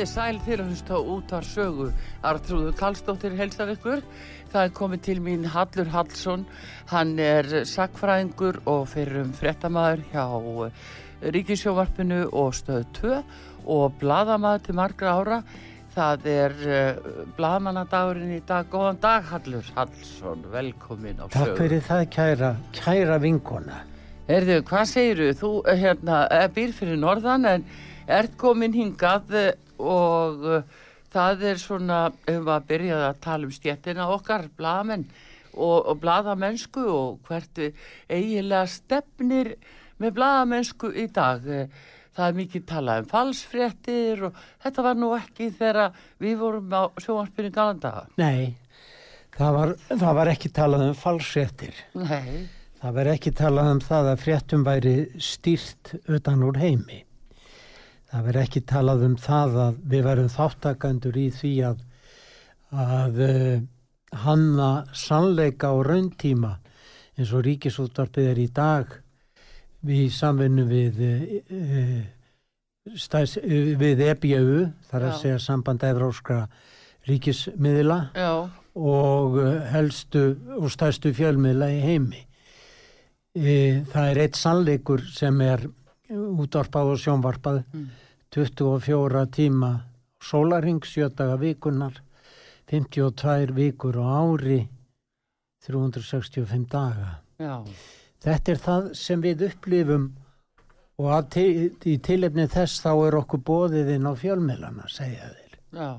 Þið sæl að hlusta út af sögu. Artrúður Kallstóttir helsar ykkur. Það er komið til mín Hallur Hallsson. Hann er sakfræðingur og fyrir um frettamæður hjá Ríkisjóvarpinu og stöðu 2 og bladamæður til margra ára. Það er uh, bladamannadagurinn í dag. Góðan dag Hallur Hallsson, velkomin á sögu. Takk fyrir það kæra, kæra vinkona. Erðu, hvað segiru? Þú hérna, býr fyrir norðan en ert komin hingað og uh, það er svona, ef við að byrja að tala um stjettina okkar, bladamenn og, og bladamennsku og hvert við eiginlega stefnir með bladamennsku í dag. Það er mikið talað um falsfréttir og þetta var nú ekki þegar við vorum á sjónvarpinu galanda. Nei, það var, það var ekki talað um falsfréttir. Nei. Það var ekki talað um það að fréttum væri stýrt utan úr heimi. Það verður ekki talað um það að við verðum þáttakandur í því að, að uh, hanna sannleika og rauntíma eins og ríkisúttarpið er í dag við samvinnu við, uh, stæs, uh, við EBU, þar að Já. segja samband evróskra ríkismiðla Já, og helstu og stærstu fjölmiðla í heimi. Það er eitt sannleikur sem er útvarpað og sjónvarpað Mm. 24 tíma sólaring, sjötaga vikunar 52 vikur á ári 365 daga. já, Þetta er það sem við upplifum og til, í tilefni þess þá er okkur bóðið inn á fjölmiðlana, segja þeir já,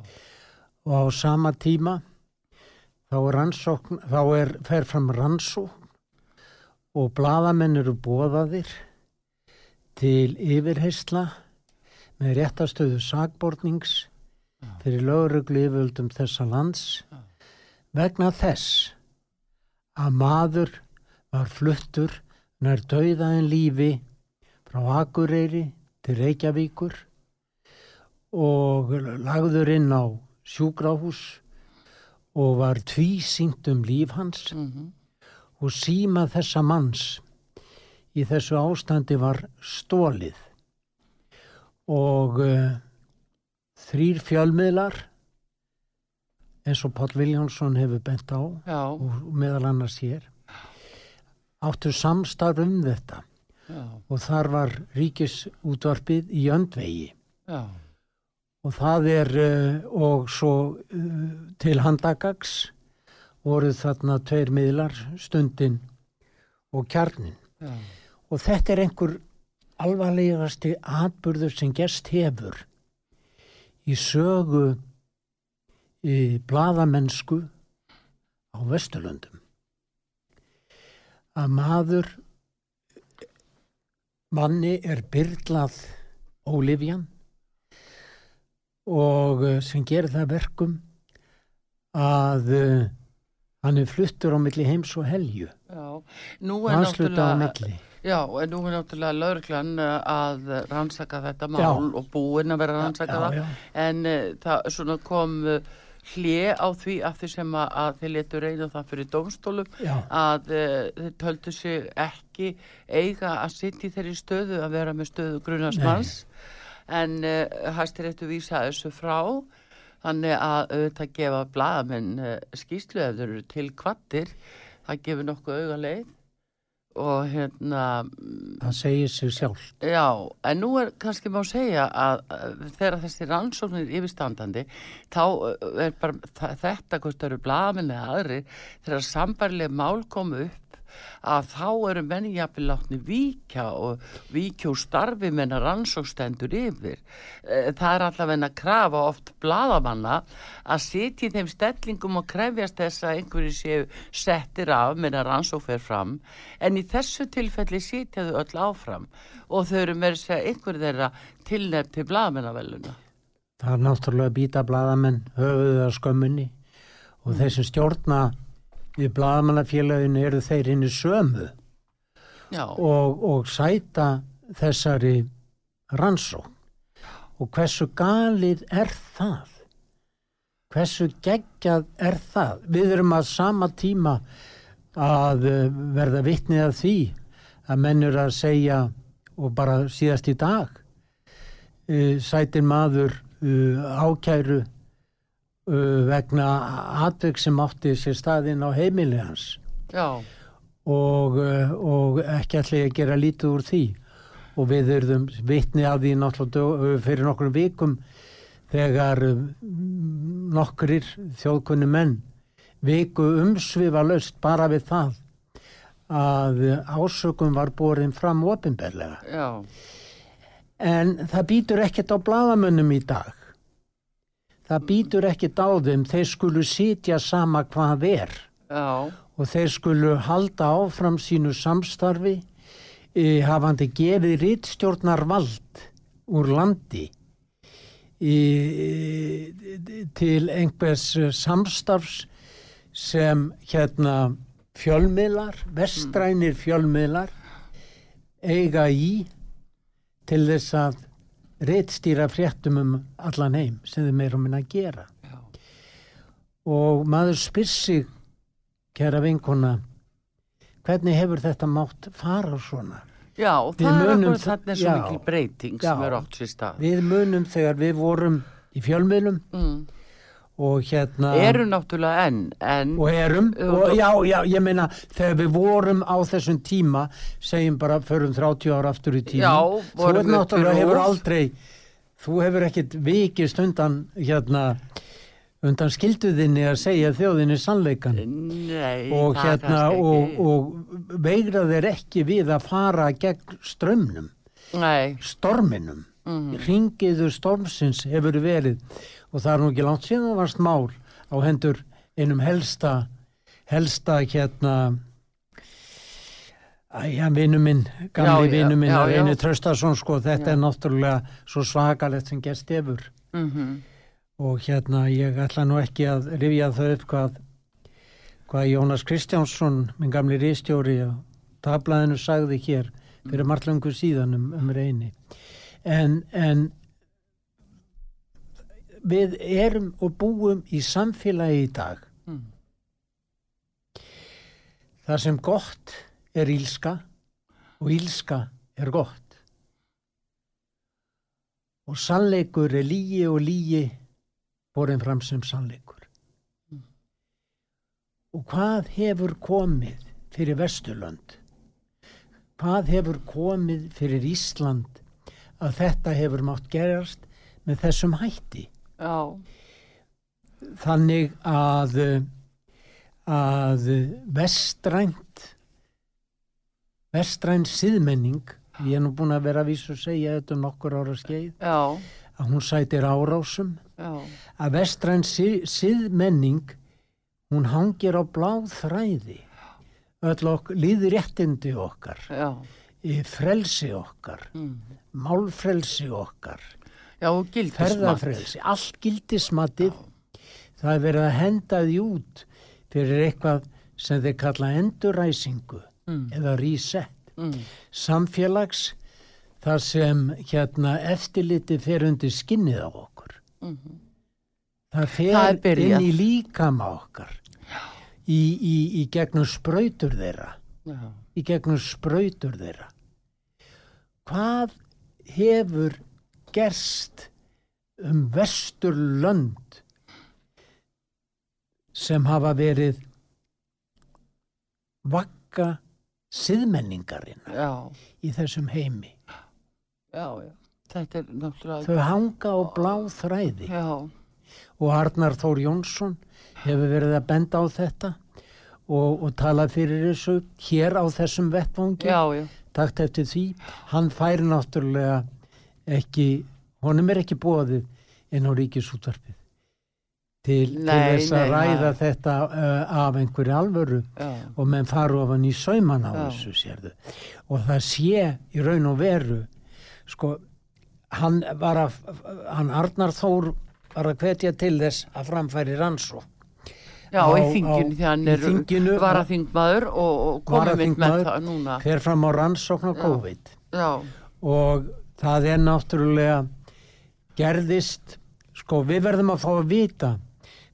og á sama tíma þá er rannsókn, þá er fer fram rannsókn og bladamenn eru bóðaðir til yfirheysla með réttastöðu sakbornings fyrir lögreglu yfirvöldum þessa lands vegna þess að maður var fluttur nær dauðaðin lífi frá Akureyri til Reykjavíkur og lagður inn á sjúkrahús og var tvísýnt um líf hans mhm, og síma þessa manns í þessu ástandi var stólið og uh, þrýr fjölmiðlar eins og Páll Viljánsson hefur bent á já, og meðal annars hér áttu samstarf um þetta. Já, og þar var ríkisútvarpið í öndvegi. Já, og það er uh, og svo uh, til handagags voru þarna tveir miðlar stundin og kjarnin já, og þetta er einhver alvarlegasti atburður sem gerst hefur í sögu í bladamennsku á Vesturlöndum. Að maður manni er byrlað ólifjan og eh, sem gerir það verkum að uh, hann er fluttur á milli heims og helju. Nú er hansluta á milli Já, en nú er náttúrulega lauruglan uh, að rannsaka þetta mál Já. og búin að vera að rannsaka það. já, En uh, það svona kom uh, hlje á því af því sem að, að þið letu reyna það fyrir dómstólum já, að uh, þið töldu sig ekki eiga að sitja í þeirri stöðu að vera með stöðu grunasmanns. En hæstir eftir vísa þessu frá þannig að auðvitað gefa blaðamenn uh, skýslu ef þeir eru til kvattir. Það gefur nokkuð auga leið og hérna það segir sig sjálf Já, en nú er kannski má segja að þegar þessi rannsóknir yfirstandandi, þá uh, er bara þetta hvort það eru blaðamenn eða aðri, þegar sambarlega mál komu upp að þá eru menni jafnvel látni víkja og víkja úr starfi menna rannsókstendur yfir. Eh, það er allavega að krafa oft bladamanna að sitja í þeim stellingum og krefjast þess að einhverju séu settir af menna rannsók fer fram en í þessu tilfelli sitja þau öll áfram og þau eru með þess að einhverju þeirra tilnefn til bladamennavelluna. Það er náttúrulega býta bladamenn höfuðið á skömmunni og þeir sem stjórna við blagamannafélaginu eru þeir hinn í sömu og, og sæta þessari rannsók og hversu galið er það? Hversu geggjað er það? Við erum að sama tíma að eh, verða vittnið af því að mennur að segja og bara síðast í dag uh, sætir maður uh, ákæru vegna atveg sem átti sér staðinn á heimili hans. Og, uh, og ekki allir að gera lítið úr því. Og við erum vitni að því náttúrulega uh, fyrir nokkrum vikum þegar nokkrir þjóðkunni menn viku umsvifa löst bara við það að ásökum var borin fram ofinberlega. En það býtur ekkert á bladamönnum í dag það býtur ekkit á þeim, þeir skulu sitja sama hvað er Já. og þeir skulu halda áfram sínu samstarfi e, hafandi gefið rittstjórnar vald úr landi e, til einhvers samstarfs sem hérna fjölmiðlar, vestrænir fjölmiðlar eiga í til þess að reittstýra fréttum um allan heim sem þið meirum minna að gera. Já. og maður spyr sig kæra vinkona hvernig hefur þetta mátt fara svona? Já, það er okkur þarna svo mikil breyting já, sem er átt sér stað. Við munum þegar við vorum í fjölmiðlum mm og hérna eru náttúrulega enn en, og erum. Og já, já, ég meina þegar við vorum á þessum tíma segjum bara förum 30 ára aftur í tíma já, þú er náttúrulega hefur aldrei þú hefur ekkit vikist undan hérna undan skilduðinni að segja þjóðinni sannleikan Nei, og hérna og, og veigra þeir ekki við að fara gegn strömmnum Nei. storminum. Mm. ringiður stormsins hefur verið og það er nú ekki langt síðan það varst mál á hendur einum helsta helsta hérna æja, vinnu minn gamli vinnu minn að reyni Tröstason sko, þetta já. er náttúrulega svo svakalegt sem gerst efur mm -hmm. og hérna ég ætla nú ekki að rifja þau upp hvað hvað Jónas Kristjánsson minn gamli ristjóri á tablaðinu sagði hér fyrir marglangu síðan um, um reyni en, en við erum og búum í samfélagi í dag mm. þar sem gott er ílska og ílska er gott og sannleikur er lígi og lígi borin fram sem sannleikur mm. og hvað hefur komið fyrir Vesturlönd hvað hefur komið fyrir Ísland að þetta hefur mátt gerast með þessum hætti Já. Þannig að að vestrænt vestrænt síðmenning ég er nú búin að vera að vísu að segja þetta um nokkur ára skeið Já. að hún sætir árásum Já. að vestrænt síðmenning hún hangir á bláð þræði öll okkur líður réttindi okkar frelsi okkar mm. málfrelsi okkar Já, ferðarfrelsi, allt gildismatið. Það er verið að henda því út fyrir eitthvað sem þeir kalla enduræsingu mm. eða reset. Mm. samfélags þar sem hérna eftirliti fer undir skinnið á okkur. Mm -hmm. það fer það inn í líkama okkar. Í, í, í gegnum spröytur þeirra. Já. í gegnum spröytur þeirra. Hvað hefur gerst um vestur lönd sem hafa verið vakka siðmenningarinn í þessum heimi. Já, já. er þau hanga á bláð þræði. Já. og Arnar Þór Jónsson hefur verið að benda á þetta og, og tala fyrir þessu hér á þessum vettvangi. Takt eftir því. Hann fær náttúrulega ekki honum er ekki bóðið inn á ríkisútvarpið til, til þess að ræða nei. þetta uh, af einhverju alvöru já, og menn fara ofan í sauman á Já. þessu sérðu og það sé í raun og veru sko hann var að hann Arnar Þór var að hvetja til þess að framfæri rannsók já, Á- í þinginu því hann er þinginu- varaþingmaður og, og komið mynd með það núna fer fram á rannsókn á. COVID já, og það er náttúrulega gerðist sko við verðum að fá að vita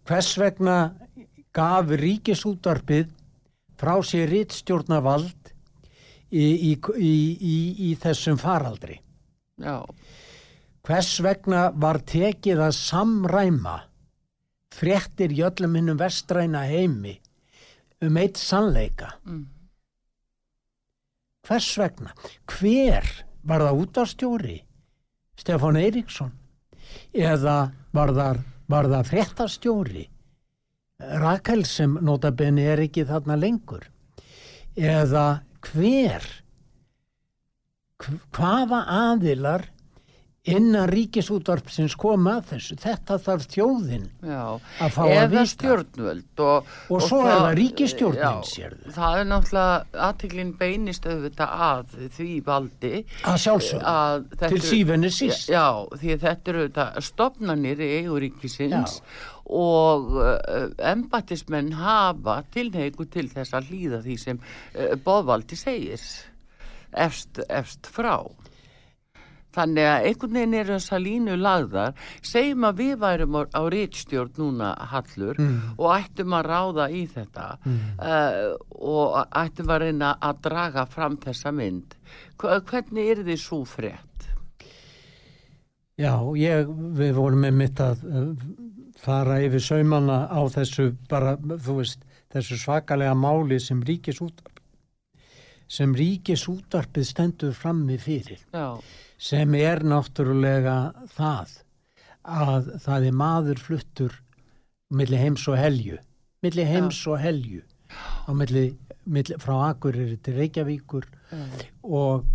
hvers vegna gaf ríkisútvarpið frá sér rittstjórnavald í, í, í, í, í þessum faraldri. Já, hvers vegna var tekið að samræma fréttir í öllum hinnum vestræna heimi um eitt sannleika? Mm. hvers vegna? Hver var það útastjóri Stefán Eiríksson? Eða var það, það fréttastjóri? Rakel sem notabenni er ekki þarna lengur. Eða hver hv- hvaða aðilar innan ríkisútvarpsins koma að þessu. Þetta þarf þjóðin já. að fá að eða vita. stjórnvöld og, og svo er það ríkisstjórnin sérðu. það er náttúrulega aðteklinn beinist auðvitað að því valdi. Að þetta til sífenni síst. Já, því að þetta eru þetta stopnarnir í eiguríkisins og uh, embatismenn hafa tilneigu til þess að hlýða því sem uh, boðvaldi segir efst, efst frá. Þannig að einhvern veginn eru þessar línu lagðar, segjum að við værum á, á rítstjórn núna hallur og ættum að ráða í þetta uh, og ættum að reyna að draga fram þessa mynd. Hva- Hvernig er þið svo frétt? Já, ég, við vorum með mitt að uh, fara yfir saumana á þessu bara, þú veist, þessu svakalega máli sem ríkisútvarp sem ríkisútvarpið stendur frammi fyrir. Já, sem er náttúrulega það að það er maður fluttur milli heims og helju. Milli heims og helju. Milli, milli frá Akureyri til Reykjavíkur. Og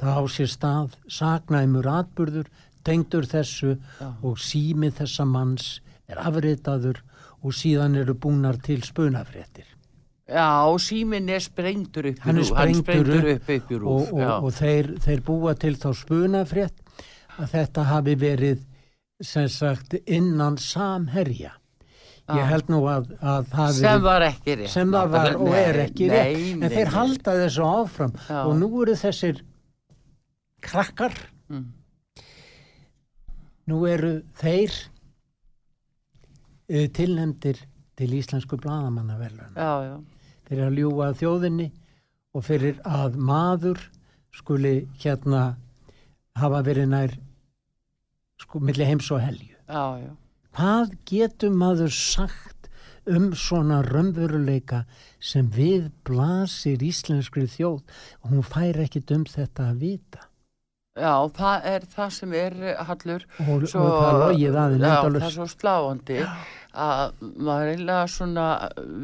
það á sér stað saknæmur atburður tengdur þessu Já. og sími þessa manns er afritaður og síðan eru búnar til spunafréttir Já, síminn er sprengtur upp í hann er rúf, hann sprengtur sprengtur upp, upp, í rúf, og, og, og þeir, þeir búa til þá spunafrétt að þetta hafi verið sem sagt innan samherja ég Já. held nú að, að það sem var ekki rétt. sem það var og er ekki nei, rétt en nei, þeir nei. halda þessu áfram Já. og nú eru þessir krakkar Mm. nú eru þeir uh, tilnefndir til íslensku bladamannaverðun Já, já, fyrir að ljúga að þjóðinni og fyrir að maður skuli hérna hafa verið nær sko milli heims og helju. já, já. Hvað getur maður sagt um svona raunveruleika sem við blasir íslenskri þjóð og hún fær ekkit um þetta að vita Já, það er það sem er hallur. og, og það er Já, það er svo sláandi að maður eiginlega svona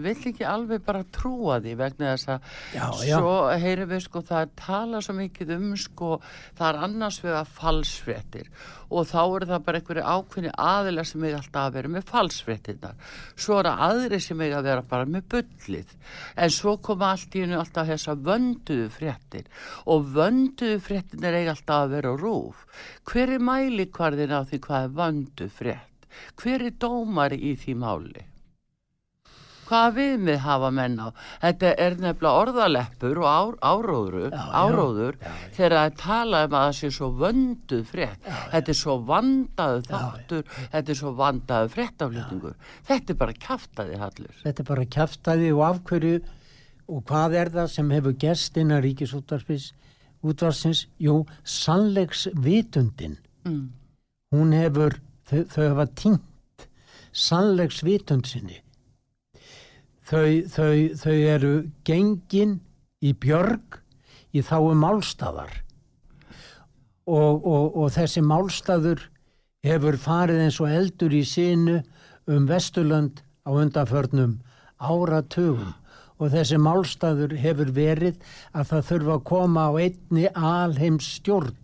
vill ekki alveg bara trúa því vegna þess að Já, já. svo heyrum við sko það er tala svo mikið um sko það er annars vega falsfréttir og þá eru það bara einhverju ákveðni aðilar sem eiga alltaf að vera með falsfréttinnar svo eru aðri sem eiga að vera bara með bullið. En svo koma allt í hennu alltaf þessa vönduðu fréttir og vönduðu fréttinir eiga alltaf að vera rúf. Hver er mælikvarðin á því hvað er vönduð frétt hver er dómari í því máli? Hvaða viðmið hafa menn á? Þetta er nefnilega orðaleppur og ár, áróður, Já, áróður Já, já. þegar það talað um að það sé svo vönduð frétt. Þetta er svo vandaðu þáttur þetta er svo vandaðu fréttaflýtingur þetta er bara kjaftaði hallur. Þetta er bara kjaftaði og af hverju og hvað er það sem hefur gerst innan ríkisútvarpis útvarsins? Jú, sannleiks vitundin. mm. Hún hefur, þau, þau hafa týnt sannleiks vitund sinni. Þau, þau, þau eru gengin í björg í þáu málstæðar og, og, og þessi málstæður hefur farið eins og eldur í sinu um Vesturlönd á undanförnum áratugum. Og þessi málstæður hefur verið að það þurfa að koma á einni alheims stjórn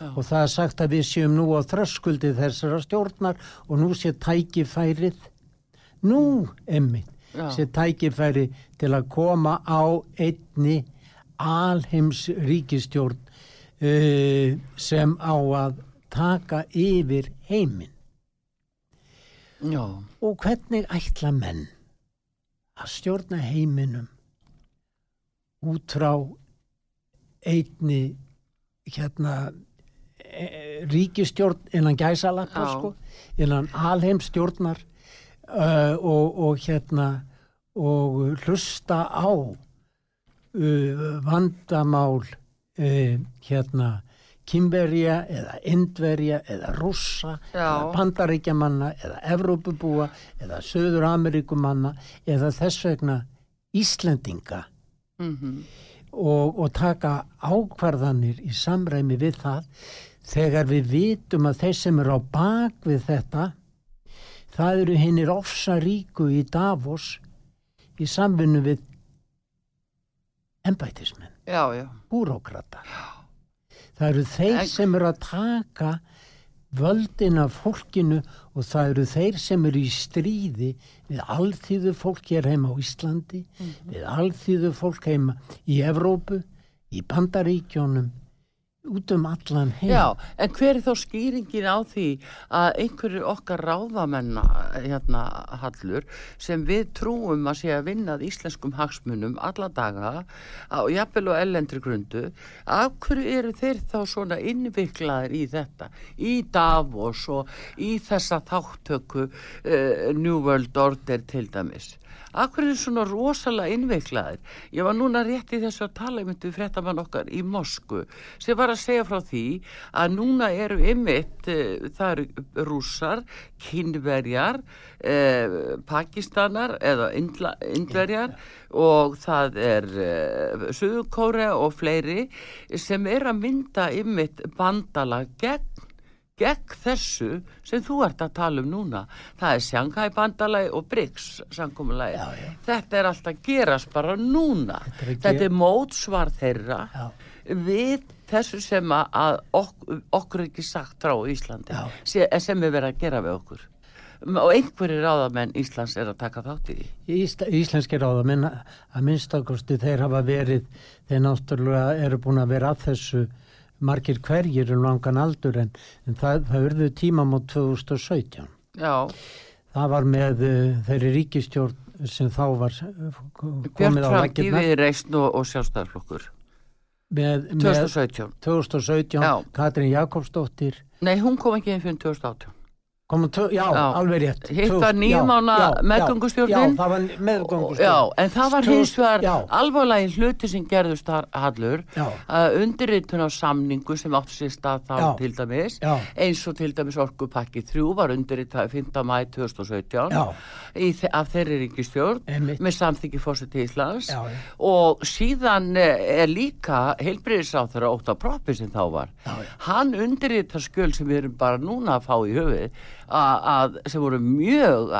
og það er sagt að við séum nú á þröskuldi þessara stjórnar og nú sé tækifærið nú, emmi Já. sé tækifæri til að koma á einni alheims ríkistjórn uh, sem á að taka yfir heiminn. Já, og hvernig ætla menn að stjórna heiminum út frá einni hérna ríkistjórn innan gæsalappa sko, innan alheimstjórnar uh, og, og hérna og hlusta á uh, vandamál uh, hérna Kimberja eða Indverja eða Rússa Já. eða Bandaríkjamanna eða Evrópubúa eða Söður Ameríkumanna eða þess vegna Íslendinga. Mhm, og, og taka ákvarðanir í samræmi við það þegar við vitum að þeir sem eru á bak við þetta það eru hinnir ofsaríku í Davos í samvinnu við já, búrókrata. Það eru þeir En- sem eru að taka völdin af fólkinu og það eru þeir sem eru í stríði við alþýðu fólk hér heima á Íslandi, við alþýðu fólk heima í Evrópu, í Bandaríkjónum, út um allan heim. já, en hver er þá skýringin á því að einhverju okkar ráðamenna, hérna, Hallur, sem við trúum að sé að vinna að íslenskum hagsmunum alla daga, á jafnvel og ellendri grundu, af hverju eru þeir þá svona innviklaðir í þetta, í Davos og í þessa þáttöku uh, New World Order til dæmis? Hverju er svona rosalega innveiklaðir? Ég var núna rétt í þessu að tala um þetta við fréttamann okkar í Mosku sem var að segja frá því að núna eru ymitt, uh, það eru rússar, kynverjar, uh, pakistanar eða indverjar og það er uh, Suðukóra og fleiri sem er að mynda ymitt bandala gegn gegn þessu sem þú ert að tala um núna. Það er Shanghai bandalagi og. Já, já. Þetta er alltaf gerast bara núna. Þetta er Þetta er mótsvar þeirra Já. við þessu sem að- ok, okkur ekki sagt frá Íslandi sem, sem er verið að gera við okkur. Og einhverjir ráðamenn Íslands er að taka þátt í því. Ísla, íslenski ráðamenn að minnstakosti þeir hafa verið, þeir náttúrulega eru búin að vera að þessu margir hverjir um langan aldur en, en það, það urðu tíma mát 2017. Já, Það var með uh, þeirri ríkistjórn sem þá var uh, Björn komið á Framtíð laggirnar við reysn og, og sjálfstæðarflokkur. með, með 2017. 2017, Já. Katrín Jakobsdóttir Nei, hún kom ekki inn fyrir 2018. tvö- já, Já. alveg rétt Hitt var 2000 níu já, mánaða já, já, meðgöngustjórnin. Já, það var meðgöngustjórn Já, en það var hins vegar Já. alvarlegin hluti sem gerðust þar hallur að undirritun á samningu sem áttu sér stað þá til dæmis Já. eins og til dæmis orkupakki 3 var undirritað 5. mæ 2017 Já. í, þe- af þeirri ríkistjórn Einmitt. með samþyggi fórseti Íslands Já, já. og síðan eh, er líka heilbriðisáþur að óta proppi sem þá var hann undirritar skjöl sem við erum bara núna að fá í höfuð að, sem voru mjög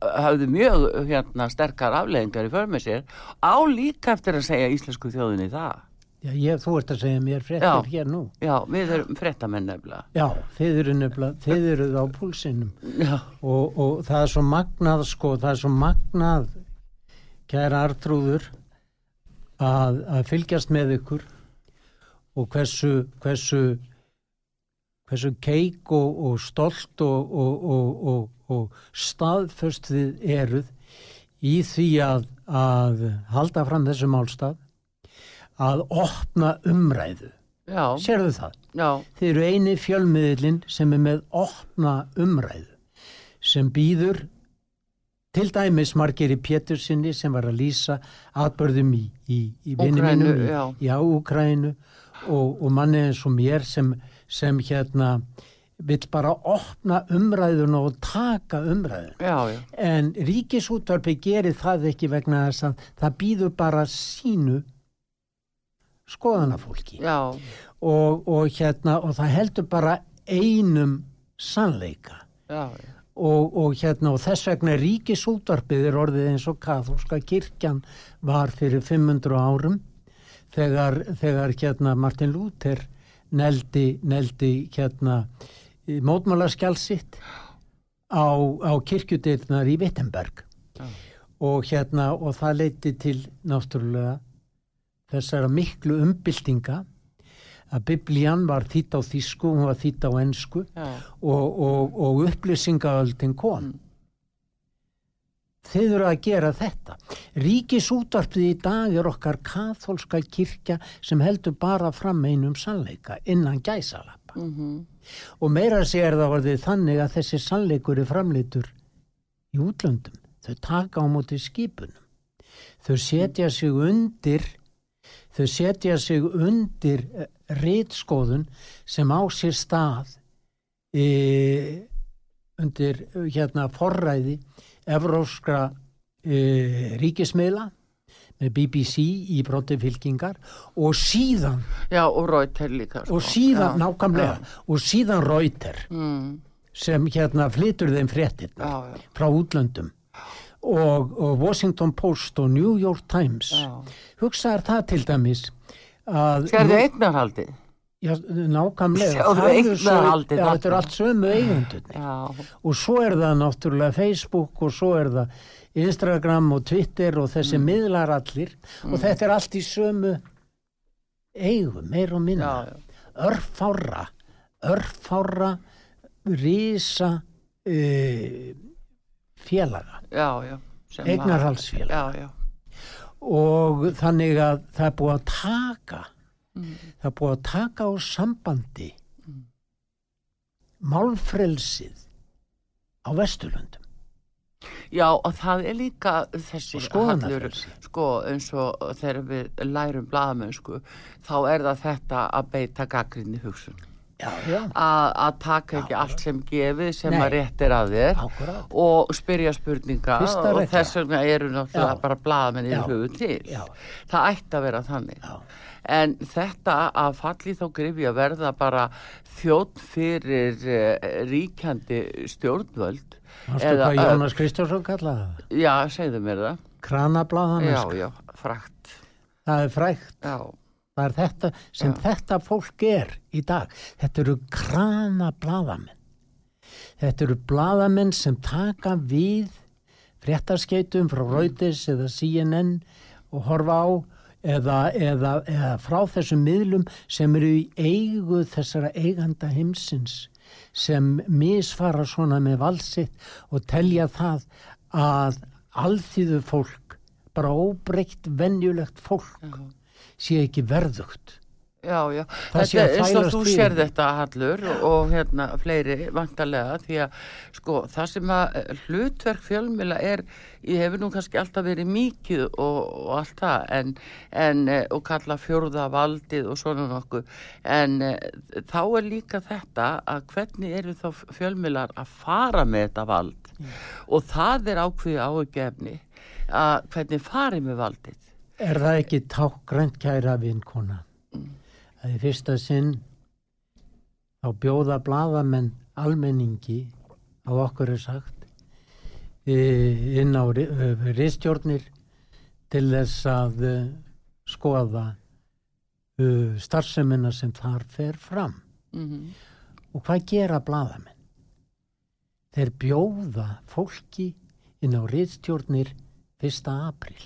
hafðu mjög hérna, sterkar afleðingar í förmið sér á líka eftir að segja íslensku þjóðinni það. Já, ég, þú ert að segja mér fréttir Já. hér nú. Já, við erum frettamenn nefnilega. Já, þið eru nefnilega, þið eruð á púlsinum. Já, og, og það er svo magnað sko, það er svo magnað kæra Artrúður að, að fylgjast með ykkur og hversu hversu hversu keik og, og stolt og, og, og, og, og staðföst þið eruð í því að, að halda fram þessu málstað að opna umræðu. Já, sérðu það? já, Þið eru eini fjölmiðlinn sem er með opna umræðu sem býður til dæmis Margeri Pétursinni sem var að lýsa atbörðum í, í, í vinni Úkraínu, mínum í, Úkrænu og, og manni eins og mér sem, sem hérna vill bara opna umræðuna og taka umræðuna. já, já, En ríkisútvarpi gerir það ekki vegna þess að það býður bara sínu skoðanafólki. Og, og hérna og það heldur bara einum sannleika. Já, og, og hérna og þess vegna ríkisútvarpið er orðið eins og katholska kirkjan var fyrir 500 árum þegar, þegar hérna Martin Luther neldi, neldi hérna mótmálaskjálsitt á, á kirkjudeirnar í Wittenberg Já. og hérna og það leiti til náttúrulega þessara miklu umbyltinga að biblían var þýtt á þýsku, hún var þýtt á ensku Já. og, og, og upplýsingaöldin kom. Þið eru að gera þetta. Ríkisútvarpið í dag er okkar katholska kirkja sem heldur bara fram einum sannleika innan gæsalappa. Mm Og meira sér það orðið þannig að þessi sannleikur er framleitur í útlöndum. Þau taka á móti skipunum. Þau setja sig undir þau setja sig undir rítskoðun sem á sér stað e, undir hérna forræði evróskra e, ríkismiðla með BBC í broti fylkingar og síðan Já, og Rauter líka. Sko. og síðan, já. nákvæmlega og síðan Reuter Mm. sem hérna flytur þeim fréttirna Já, já. frá útlöndum og, og Washington Post og New York Times Já. hugsaðar það til dæmis nú- eignarhaldið? Já, nákvæmlega. Þetta er allt sömu eigundunni og svo er það náttúrulega Facebook og svo er það Instagram og Twitter og þessi Mm. miðlar allir. Og þetta er allt í sömu eigum, meir og minna. Já, já. örfára örfára rísa uh, félaga. Var- Já, já. og þannig að það er búið að taka það er búið að taka á sambandi málfrelsið á Vesturlöndum Já, og það er líka þessi hallur, sko, eins og þegar við lærum blaðamennsku, þá er það þetta að beita gaggrinni hugsun. já, já, Að taka ekki allt sem gefið sem Nei. að rétt er að þér Akkurát. og spyrja spurninga og þess vegna eru náttúrulega Já. bara Já. hugum til. Já. Það ætti að vera þannig. Já. En þetta að falli þá grifi að verða bara þjótt fyrir uh, ríkjandi stjórnvöld. Eða hvað Jónas Kristjánsson kallaði það? Já, segðu mér það. Já, Kranablaðamensk. já, frakt. Það er frægt. Já, Það er þetta sem Já. þetta fólk er í dag. Þetta eru kranablaðamenn. Þetta eru blaðamenn sem taka við fréttaskeitum frá Reuters eða CNN og horfa á eða, eða, eða frá þessum miðlum sem eru í eigu þessara eiganda heimsins sem misfara svona með valsitt og telja það að alþýðu fólk, bara óbreykt venjulegt fólk sé ekki verðugt. Já, já. Þetta er eins og þú fyrir. sér þetta, Hallur, og, hérna fleiri vantarlega, því að sko, það sem að eh, hlutverk fjölmila er, ég hefur nú kannski alltaf verið mikið og, og allt það, en, en, eh, og kalla fjórða valdið og svona nokkuð, en eh, þá er líka þetta að hvernig eru þá fjölmilar að fara með þetta vald og það er ákveði ágefni að hvernig farið með valdið. Er það ekki tákgrænt kæra vinkona? Það er fyrsta sinn þá bjóða bladamenn almenningi á okkur er sagt e, inn á ristjórnir til þess að e, skoða e, starfsemina sem þar fer fram. Mm Og hvað gera bladamenn? Þeir bjóða fólki inn á ristjórnir 1. april.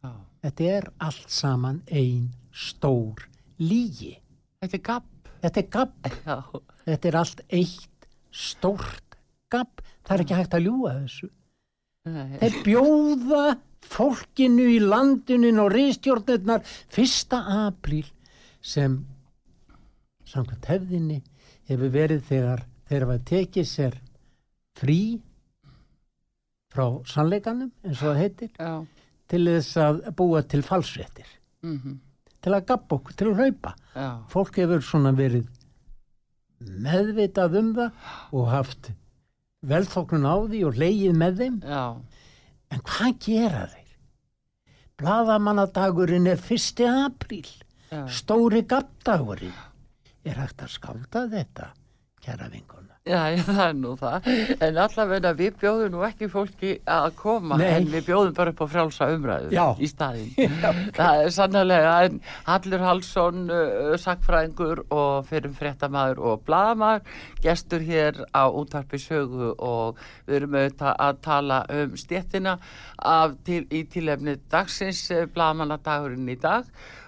Já. Þetta er allt saman ein stór lígi. Þetta er gabb. Þetta er gabb. Já. Þetta er allt eitt stórt gabb. Það er ekki hægt að ljúga þessu. Nei. Þeir bjóða fólkinu í landinu og riðstjórnirnar 1. apríl sem samkvæmt hefðinni hefur verið þegar þeir hafa tekið sér frí frá sannleikanum eins og það heitir Já. til þess að búa til falsréttir Mm til að gappa okkur, til að hlaupa Já. fólk hefur svona verið meðvitað um það og haft velþóknun á því og leið með þeim Já. en hvað gera þeir? Blaðamannadagurinn er 1. apríl Já. stóri gappdagurinn er hægt að skálda þetta kæra vinkona. Já, já, það er nú það. En allavega við bjóðum nú ekki fólki að koma, Nei. en við bjóðum bara upp á frjálsa umræðu Já. í staðinn. það er sannlega, en Hallur Hallsson, uh, sakfræðingur og fyrir fréttamaður og bladamaður, gestur hér á útarpi sögu og við erum auðvitað að tala um stjettina til, í tilefni dagsins, bladamannadagurinn í dag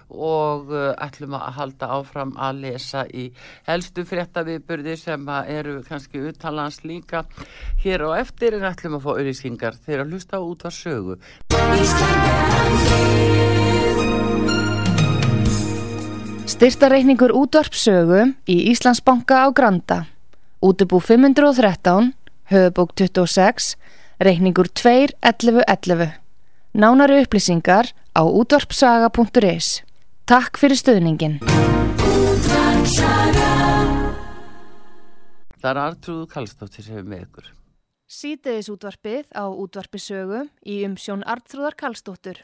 og uh, ætlum að halda áfram að lesa í helstu fréttaviðburði sem eru kannski uttalans líka hér á eftir en ætlum að fá auðlýsingar þegar að hlusta út var sögu. Styrtareikningur útvarpsögu í Íslandsbanka á Granda. Útubú 513, höfubók 26, reikningur 2.11.11. Nánari upplýsingar á útvarpsaga.is. Takk fyrir stöðningin. Það er Artrúðu Kallstóttir sem er með ykkur. Sýteðis útvarpið á útvarpisögu í umsjón Artrúðar Kallstóttur.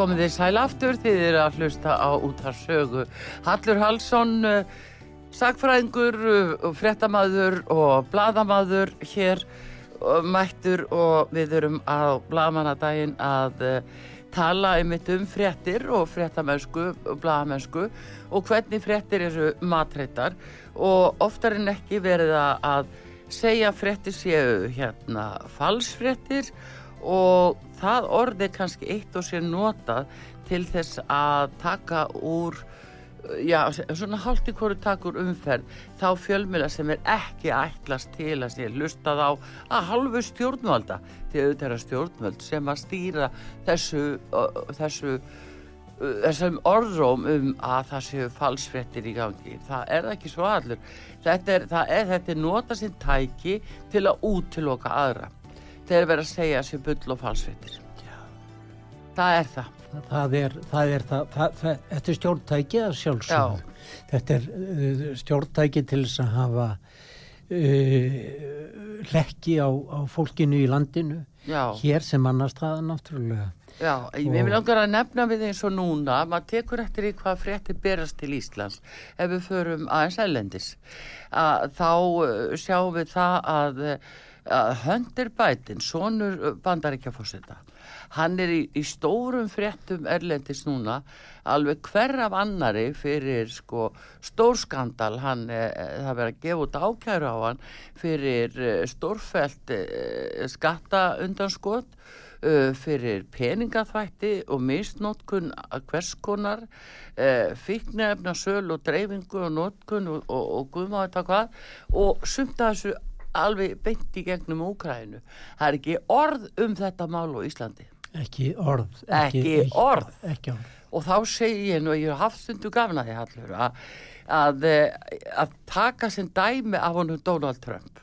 Komið þið sæl aftur þið eru að hlusta á út var sögu. Hallur Hallsson, uh, sagfræðingur, uh, fréttamaður og bladamaður hér mættur og við erum á bladamannadaginn að uh, tala einmitt um fréttir og fréttamennsku og bladamennsku og hvernig fréttir eru matreitar og oftar en ekki verið að- segja fréttir séu hérna falsfréttir og það orð er kannski eitt og sér notað til þess að taka úr já, svona í hverju takur umferð þá fjölmjöla sem er ekki ætlast til að sé hlustað á að halvu stjórnvalda því auðvitað er að stjórnvöld sem að stýra þessu, þessu þessum orðróm um að það séu falsfrettir í gangi. Það er ekki svo allur. Þetta er, er, er nota sinn tæki til að útiloka aðra þegar verið að segja sér bull og falsfrettir það er það Það er, það er, það, það, það, þetta er stjórntæki að sjálfsögðu. Þetta er uh, stjórntæki til þess að hafa uh, lekki á, á fólkinu í landinu, já. hér sem annars það náttúrulega. Já, ég Og- vil langar að nefna við eins og núna, maður tekur eftir í hvað fréttir berast til Íslands ef við förum aðeins ælendis. Að, þá uh, sjáum við það að, að Hunter Biden, sonur bandaríkjafósita, hann er í, í stórum fréttum erlendis núna, alveg hver af annari fyrir sko stórskandal, hann, eh, það verið að gefa út ákæru á hann fyrir eh, stórfælt eh, skatta undanskot uh, fyrir peningaþvætti og misnótkun að hvers konar uh, fíknefna söl og dreifingu og nótkun og, og, og guðmáðu þetta hvað. Og sumt að þessu alveg beint í gegnum Úkrænu. Það er ekki orð um þetta mál á Íslandi Ekki orð. Ekki eitt orð. Ekki orð. og þá segi ég nú ég haft stundu gafna því hallur að, að, eh, að taka sinn dæmi af honum Donald Trump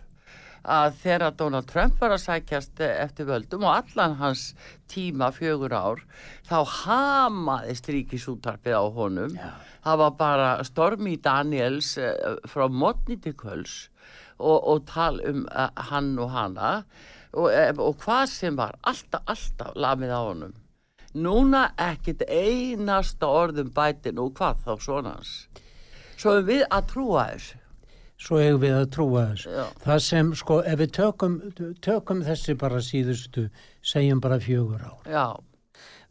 að þegar Donald Trump var að sækjast eh, eftir völdum og allan hans tíma fjögur ár þá hamaðist ríkisútarpið á honum Já. það var bara Stormi Daniels eh, frá Modni til Köls og, og tal um uh, hann og hana og, eh, og hvað sem var alltaf, alltaf lamið á honum núna ekkit einasta orðum bætin og hvað þá svona hans svo erum við að trúa þessu Svo eigum við að trúa þessu. Já. Það sem, sko, ef við tökum, tökum þessi bara síðustu, segjum bara fjögur ár. já,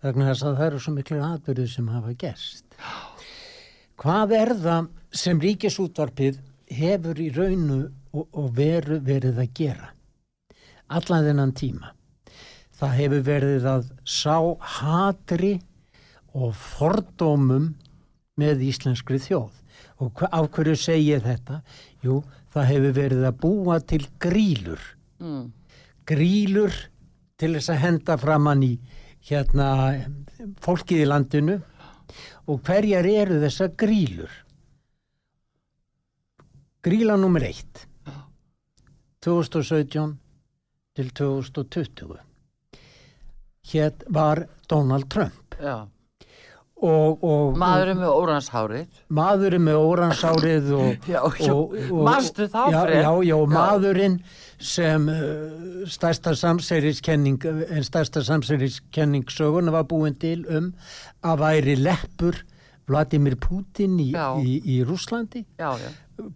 vegna þess að það eru svo miklu atbyrðið sem hafa gerst. Hvað er það sem ríkisútvarpið hefur í raunu og, og veru verið að gera? Allan þennan tíma. Það hefur verið að sá hatri og fordómum með íslenskri þjóð Og af hverju segi ég þetta? Jú, það hefur verið að búa til grílur. mm, Grílur til þess að henda framann í hérna fólkið í landinu og hverjar eru þessar grílur? Gríla nummer eitt 2017 til 2020 hér var Donald Trump já. og, og Maðurinn með óranshárið. maðurinn með óransárið og, og, Manstu þá, já, já, já, Já. maðurinn sem uh, stærsta samsæriskenning en stærsta samsæriskenning söguna var búin til um að væri leppur Vladimir Putin í, í, í Rúslandi Já, já.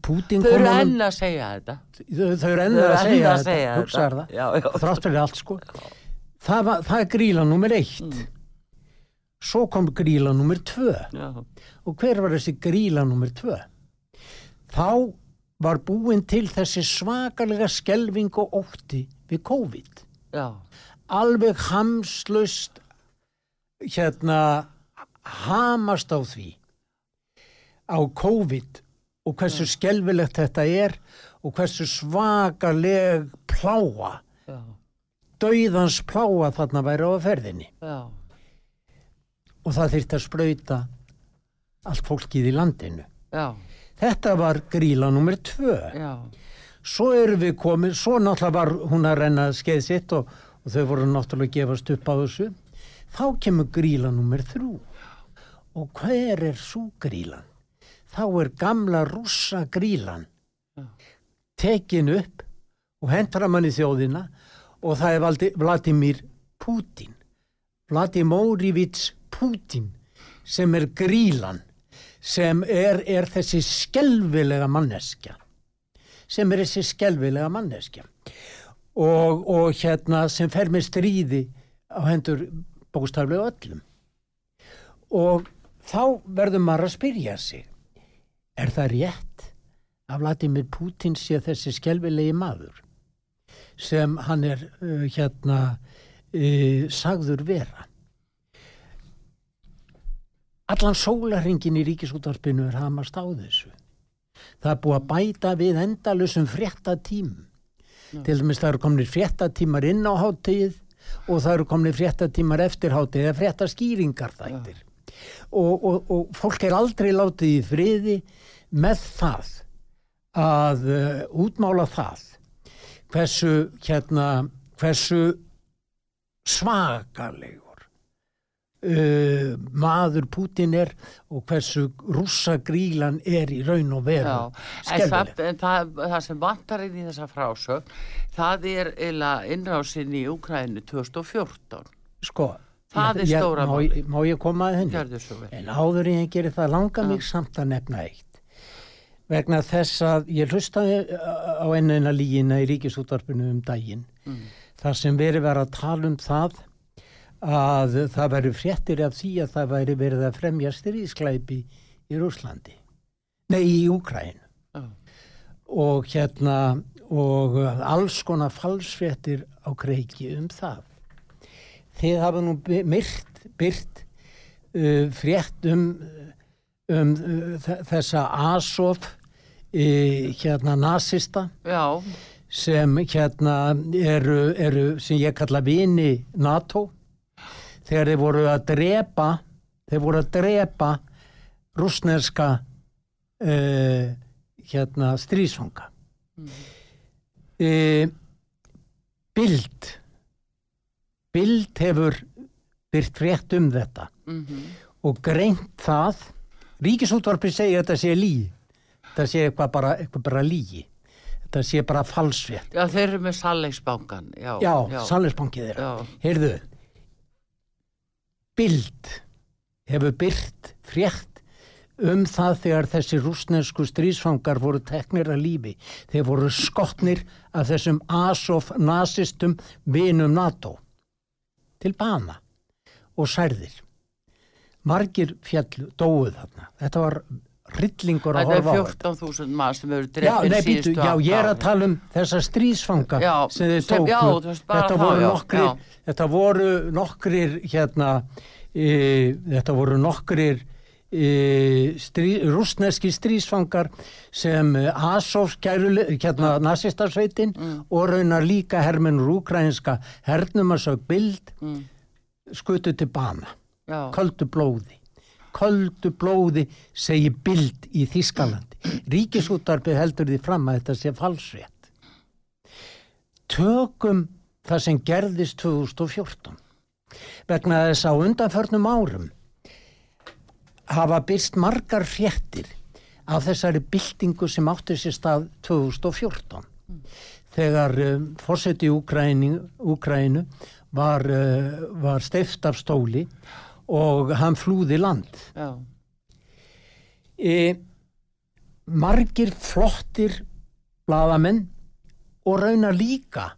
Putin Þau eru enn að segja þetta. þau, þau eru enn að enn segja að þetta, þetta. það. Já, já. þrátt fyrir allt sko. Það, var, það er gríla nummer eitt. Mm. svo kom gríla nummer tvö. Já, og hver var þessi gríla nummer tvö? Þá var búin til þessi svakalega skelving og ótti við COVID. Já, alveg hamslaust hérna hamast á því á COVID og hversu skelvilegt þetta er og hversu svakaleg pláa já, dauðans pláa þarna væri á ferðinni já, og það þyrfti að sprauta allt fólkið í landinu. Þetta var gríla nummer tvö. Svo erum við komið, svo náttúrulega var hún að renna skeið sitt og, og þau voru náttúrulega gefast upp á þessu. Þá kemur gríla nummer þrjú. Og hver er svo grílan? Þá er gamla rússa grílan Já. tekin upp og hendur að manni þjóðina og það er valdi, Vladimir Putin. Vladimórivíts Putin sem er grílan sem er, er þessi skelvilega manneskja sem er þessi skelvilega manneskja og, og hérna sem fer með stríði á hendur bóstaflega öllum og þá verður maður að spyrja sig er það rétt að Vladimir Putin sé þessi skelvilegi maður sem hann er uh, hérna uh, sagður vera? Allan sólarringin í ríkisúttarpinu er hamast á þessu. Það er búið að bæta við endalusum fréttatímum. Til dæmis það eru komnir fréttatímar inn á hátíð og það eru komnir fréttatímar eftir hátíð eða fréttaskýringar þættir og, og, og fólk er aldrei látið í friði með það að uh, útmála það hversu hérna hversu svakalegur uh, maður Putin er og hversu rússagrílan er í raun og veru það, það, það sem vantar inn í þessa frásögn, það er eila innrásin í Úkrænu 2014. sko Það er stóra má, málið. ég- má ég koma að henni? En áður ég gerir það langar mig samt að nefna eitt. Vegna þess að ég hlustaði á ennina lígina í ríkisútvarpinu um daginn Mm. þar sem verið var að tala um það að það væri fréttir af því að það væri verið að fremja styrðisklæpi í Rúslandi nei, í Úkræn Já. og hérna og alls konar falsfréttir á kreiki um það þið hafa nú myrt, byrt uh, frétt um, um uh, þessa Asof uh, hérna nasista. Já, sem hérna eru, eru sem ég kalla vini NATO. Þegar þeir voru að drepa þeir voru að drepa rúsneska uh, hérna strísfanga uh, Bild Bild hefur byrt frétt um þetta. Mhm, og greint það Ríkisútvarpi segir að þetta sé lí þetta sé eitthvað bara, bara lígi þetta sé bara falsfrétt. Já, þeir eru með salleiksbankan. Já, já, já, sannleysbankið þeirra. Já, heyrðu Bild hefur byrt frétt um það þegar þessi rúsnesku strísfangar voru teknir að lífi. Þeir voru skotnir af þessum Asof nazistum vinum NATO til bana og særðir margir fjallu dóuð þarna þetta var hryllingur að er horfa á þetta 14.000 mann sem eru Já, býtu, síðustu já, átta ég er að tala um þessa strísfanga Já, sem sem- tóku. já, þetta, voru já, nokkrir, já. þetta voru nokkrir, hérna, e, þetta voru nokkrir strí, rúsneski strísfangar sem e, Azov kæru hérna nazistasveitin og raunar líka hermenur úkrænska hernumarsög bild Mm. skutu til bana. Köldu blóði. Köldu blóði segi bild í Þískalandi ríkisúttarpið heldur því fram að þetta sé falsrétt. Tökum það sem gerðist 2014 vegna þess að undanförnum árum hafa byrst margar fréttir af þessari byltingu sem átti sér stað 2014 þegar um, fórseti í Úkrænu, var, uh, var steift af stóli og hann flúði land Já. e, margir flottir bladamenn og raunar líka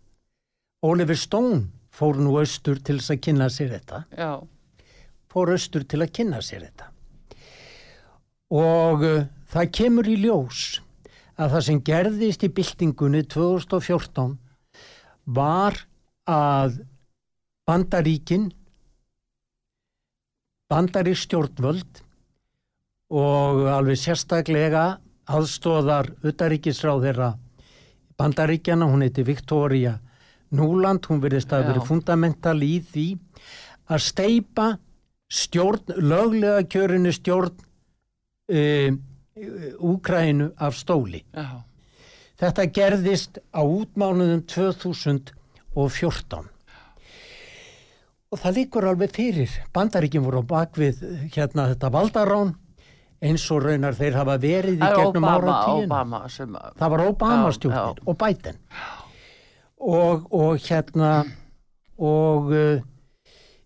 Oliver Stone fór nú austur til að kynna sér þetta Já. fór austur til að kynna sér þetta og uh, það kemur í ljós að það sem gerðist í byltingunni 2014 var að bandaríkin bandarík stjórnvöld og alveg sérstaklega aðstóðar utaríkisráð þeirra bandaríkjana, hún heiti Victoria Núland, hún verðist að vera fundamental í því að steipa stjórn, löglega kjörinu stjórn uh, Úkrænu af stóli. Já. Þetta gerðist á útmánuðum 2014 og það líkur alveg fyrir. Bandaríkin voru á bakvið hérna þetta valdarán eins og raunar þeir hafa verið í gegnum. Obama sem Það var Obama stjórnir og Biden. Og, og hérna og uh,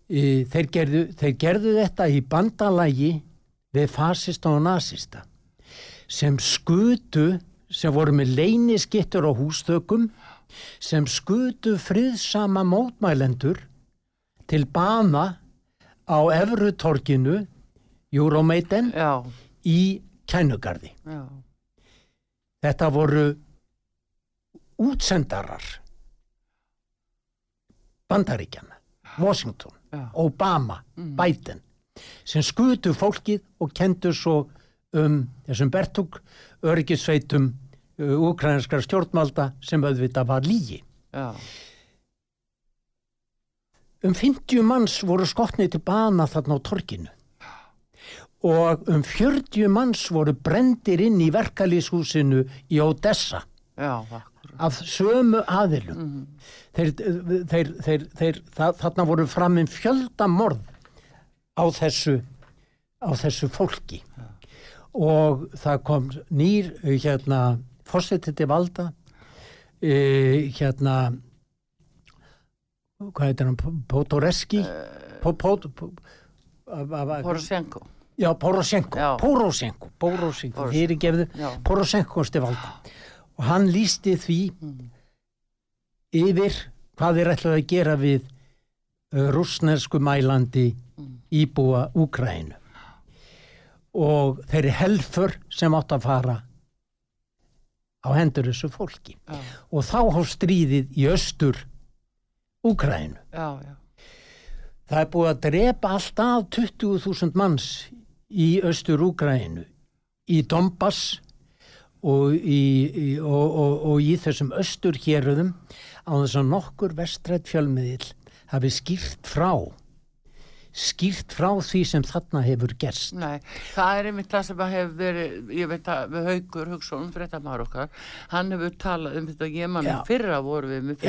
í, þeir, gerðu, þeir gerðu þetta í bandalagi við fasista og nazista sem skutu sem voru með leyniskittur á hústökum sem skutu friðsama mótmælendur til bana á Evrutorkinu Euromaiden í Kænugarði. Já. Þetta voru útsendarar Bandaríkjana, Washington, Já. Obama, Biden sem skutu fólkið og kendu svo um þessum Bertug öryggisveitum uh, úkrænskar stjórnvalda sem auðvitað var lígi. Já. Um 50 manns voru skotnið til bana þarna á torkinu og um 40 manns voru brendir inn í verkalýshúsinu í Odessa Já. af sömu aðilum. Þeir, þeir, þeir, þeir, það, þarna voru framinn fjöldamorð á þessu, á þessu fólki og það kom nýr eh, hérna fórsetið til valda e, hérna hvað heitir hann po, po, Poroshenko. Já. Poroshenko, Poroshenko, Poroshenko. fyrirgefðu, Já. Poroshenko stivalda. Og hann lísti því yfir hvað þeir ætlaði að gera við rússnesku mælandi íbúa Úkrænu. Og þeirri helfur sem átt að fara á hendur þessu fólki. Já. Og þá á stríðið í östur Úkrænu. Það er búið að drepa alltaf 20.000 manns í austur Úgrænu, í Donbass og í, í, og, og, og í þessum austur héröðum á þess að nokkur vestrætt fjölmiðil hafi skýrt frá skýrt frá því sem þarna hefur gerst. Nei, það er einmitt það sem hefur verið, ég veit að við haugur Hugson, fréttamaður okkar, hann hefur talað um þetta, ég mann fyrra voru við með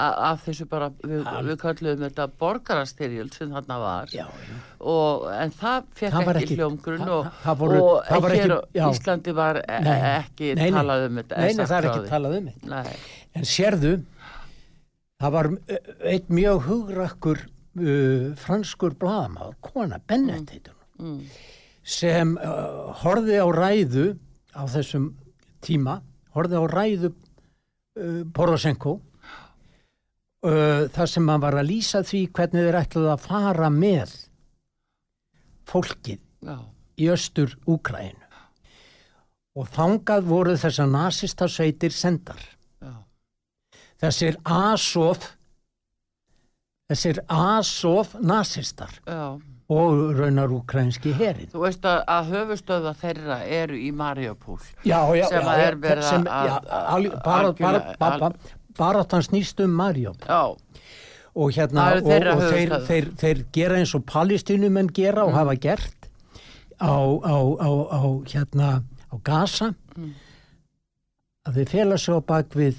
a- af þessu bara, við, við kalluðum þetta borgarastyrjöld sem þarna var Já, já. og en það fekk Það ekki, ekki- hljómgrunn og, og hér á. Íslandi var e Nei. ekki Nei, talað um þetta Nei, nei, það er ekki talað um þetta. Nei, En sérðu, það var uh, einn mjög hugrakkur uh, franskur blaðamaður, kona, Bennett heitur hún, mm, sem uh, horfði á ræðu á þessum tíma, horfði á ræðu uh, Poroshenko uh, þar sem hann var að lýsa því hvernig þeir ætluðu að fara með fólkið já, í östur Úkrænu. Og þangað voru þessar nasista sveitir sendar. já, Þessir Azov, þessir Azov nasistar, já, og raunar ukrainski herin. Þú veist að, að höfustöða þeirra eru í Mariupol. Já, já, Sem já, er verið sem- að- já, alveg- bara, bara, bara, bara, að hann snýst um Marjón Já, og hérna Það og, og þeir, þeir, þeir gera eins og palestínumenn gera og hafa gert á, á, á, á hérna á Gaza. Að þeir fela á bak við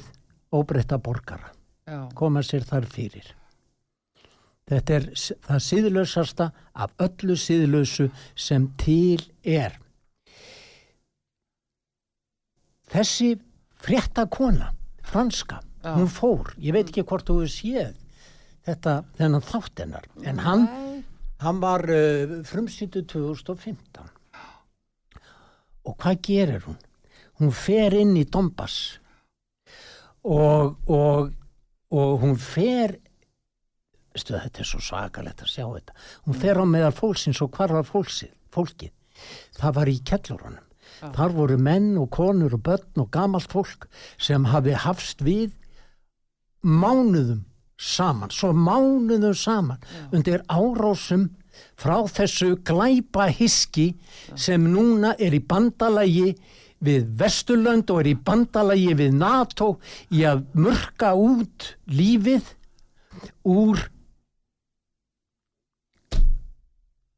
óbreytta borgara já, koma sér þar fyrir þetta er það síðlausasta af öllu síðlausu sem til er þessi frétta kona franska, Já. hún fór ég veit ekki hvort þú hefur séð þetta, þennan þáttennar en hann, hann var uh, frumsýndu 2015 og hvað gerir hún? hún fer inn í Donbass og, og, og hún fer veistu, þetta er svo svakalegt að sjá þetta. Hún fer á meðal fólksins og hvar var fólksið, fólkið. Það var í kellurunum. Þar voru menn og konur og börn og gamalt fólk sem hafi hafst við mánuðum saman, svo mánuðum saman undir árásum frá þessu glæpa hiski sem núna er í bandalagi við Vesturlönd og er í bandalagi við NATO í að mörka út lífið úr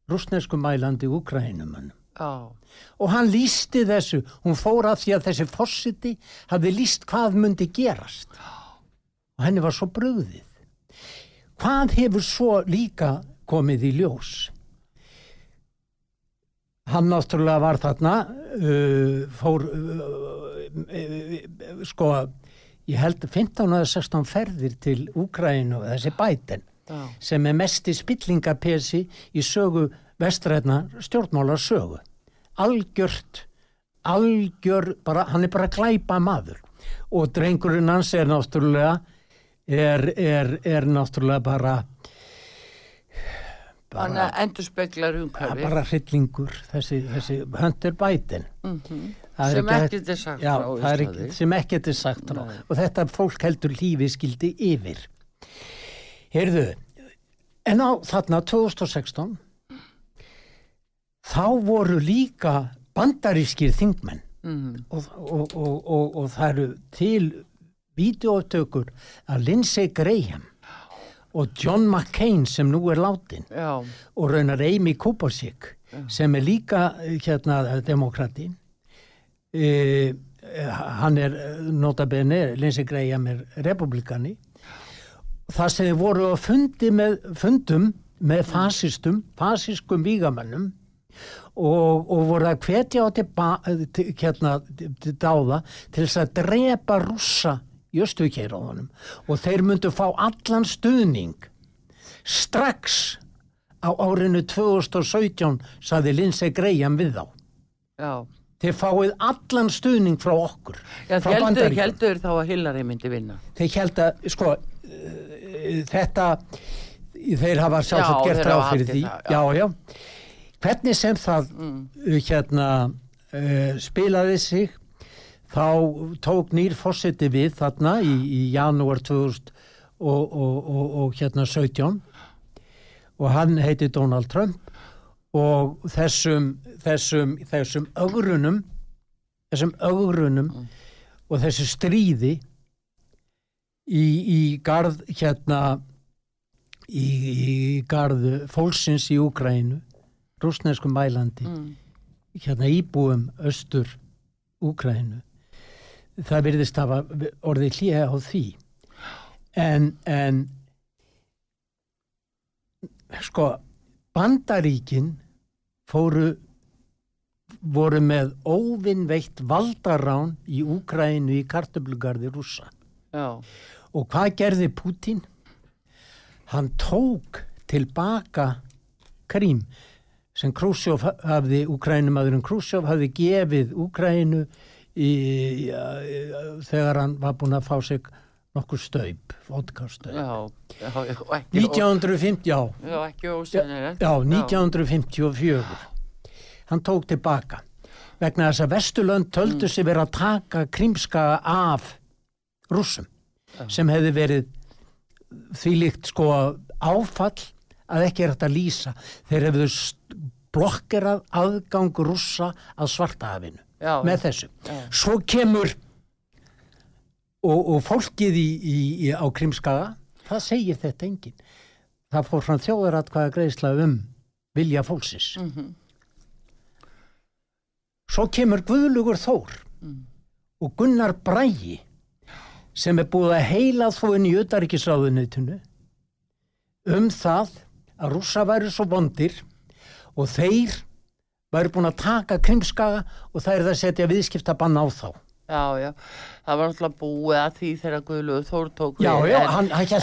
rúsnesku mælandi Ukraínumannum já, og hann lísti þessu, hún fór að því að þessi fossiti hafði líst hvað myndi gerast. Og henni var svo bröðið hvað hefur svo líka komið í ljós? Hann náttúrulega var þarna uh, fór uh, uh, sko ég held 15 eða 16 ferðir til Úgrænu þessi bæten já, sem er mesti spillingapesi í sögu vestræðna stjórnmálar sögu. Algjört, algjör, bara, hann er bara glæpa maður. Og drengurinn hans er náttúrulega, er, er, er náttúrulega bara, bara, endur speklar umhverfi bara hryllingur, þessi, þessi Hunter Biden. Mhm. Það sem ekkert er sagt já, frá er sem ekkert er sagt frá. Og þetta fólk heldur lífi skildi yfir heyrðu en á þarna 2016 þá voru líka bandarískir þingmenn. Mhm. og, og, og, og, og það eru til vídeotökur að Lindsey Graham og John McCain sem nú er látin já, og raunar Amy Kubasik sem er líka eh, hérna demokrati e, hann er eh, nota bene, Lindsey Graham er republikani það sem voru að fundi með fundum með fasistum fasiskum vígamannum og, og voru að hvetja á til, til, hérna, til dáða til þess að drepa rússa í östuðkeiróðunum og þeir myndu fá allan stuðning. Strax á árinu 2017 saði Lindsey Graham við þá. Já. Þeir fáið allan stuðning frá okkur Já, frá heldur, heldur þá að Hillary myndi vinna. Þeir held að sko þetta þeir hafa sjálfsagt Já, gert ráð fyrir því það, já. Já, hvernig sem það Mm. uh, hérna uh, spilaði sig þá tók nýr fórseti við þarna í, í janúar 2000 og, og, og, og hérna 17 og hann heiti Donald Trump og þessum þessum, þessum ögrunum þessum ögrunum og þessu stríði í, í garð hérna í, í garð fólksins í Úgrænu rúsneskum mælandi Mm. hérna íbúum austur Úgrænu það virðist hafa orðið hlýja á því. En, en sko bandaríkin fóru voru með óvinnveitt valdarán í Úgrænu í kartöflugarði rússa. Já, og hvað gerði Putin? Hann tók tilbaka Krím sem Krúsjóf hafði, Úkrænumadurinn Krúsjóf hafði gefið Úkrænu í, í, þegar hann var búinn að fá sig nokkur staup, vodkastaup. já, já, já, og ekki, 1950, já, já, ekki ósennilegt. já, 1954. Hann tók tilbaka vegna þess að Vesturlönd töldu sig verið að taka krímska af rússum sem hefði verið þvílíkt sko áfall að ekki er þetta að lýsa þeir hefðu blokkerað aðgang rússa að svartahafinu Já. með þessu Já. svo kemur og, og fólkið í, í, í, á Krimskaga það segir þetta enginn það fór fram þjóðaratkvæða greiðsla um vilja fólksins Mhm. svo kemur Guðlugur Þór Mm. og Gunnar Brægi sem er búið að heila þó inn í utaríkisráðunitinu um það að rússa væri svo vondir og þeir væri búin að taka krimskaga og það er það að setja viðskiptabann á þá. Já, já, það var náttúrulega búið að því þegar Guðlúður Þór tók Já, já, hann, en, ég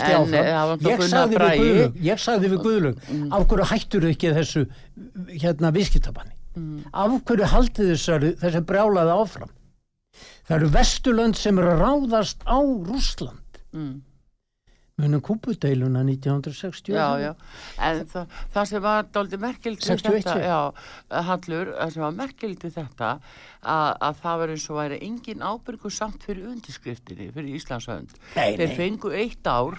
eh, það Ég sagði við. Guðlug, ég sagði við Guðlug, af hverju hættur ekki þessu hérna viðskiptabanni? Af hverju haldið þessari, þessi brjálaði áfram? Það eru Vesturlönd sem eru að ráðast á Rússland. Mm. Munum kúpudeiluna 1960. Já, já, en það, sem var dálítið merkild við 61, þetta, já. já, Hallur, það sem var merkild við þetta, að, að það var eins og væri engin ábyrgu samt fyrir undirskriftinni, fyrir Íslandshönd. Nei, Þeir fengu eitt ár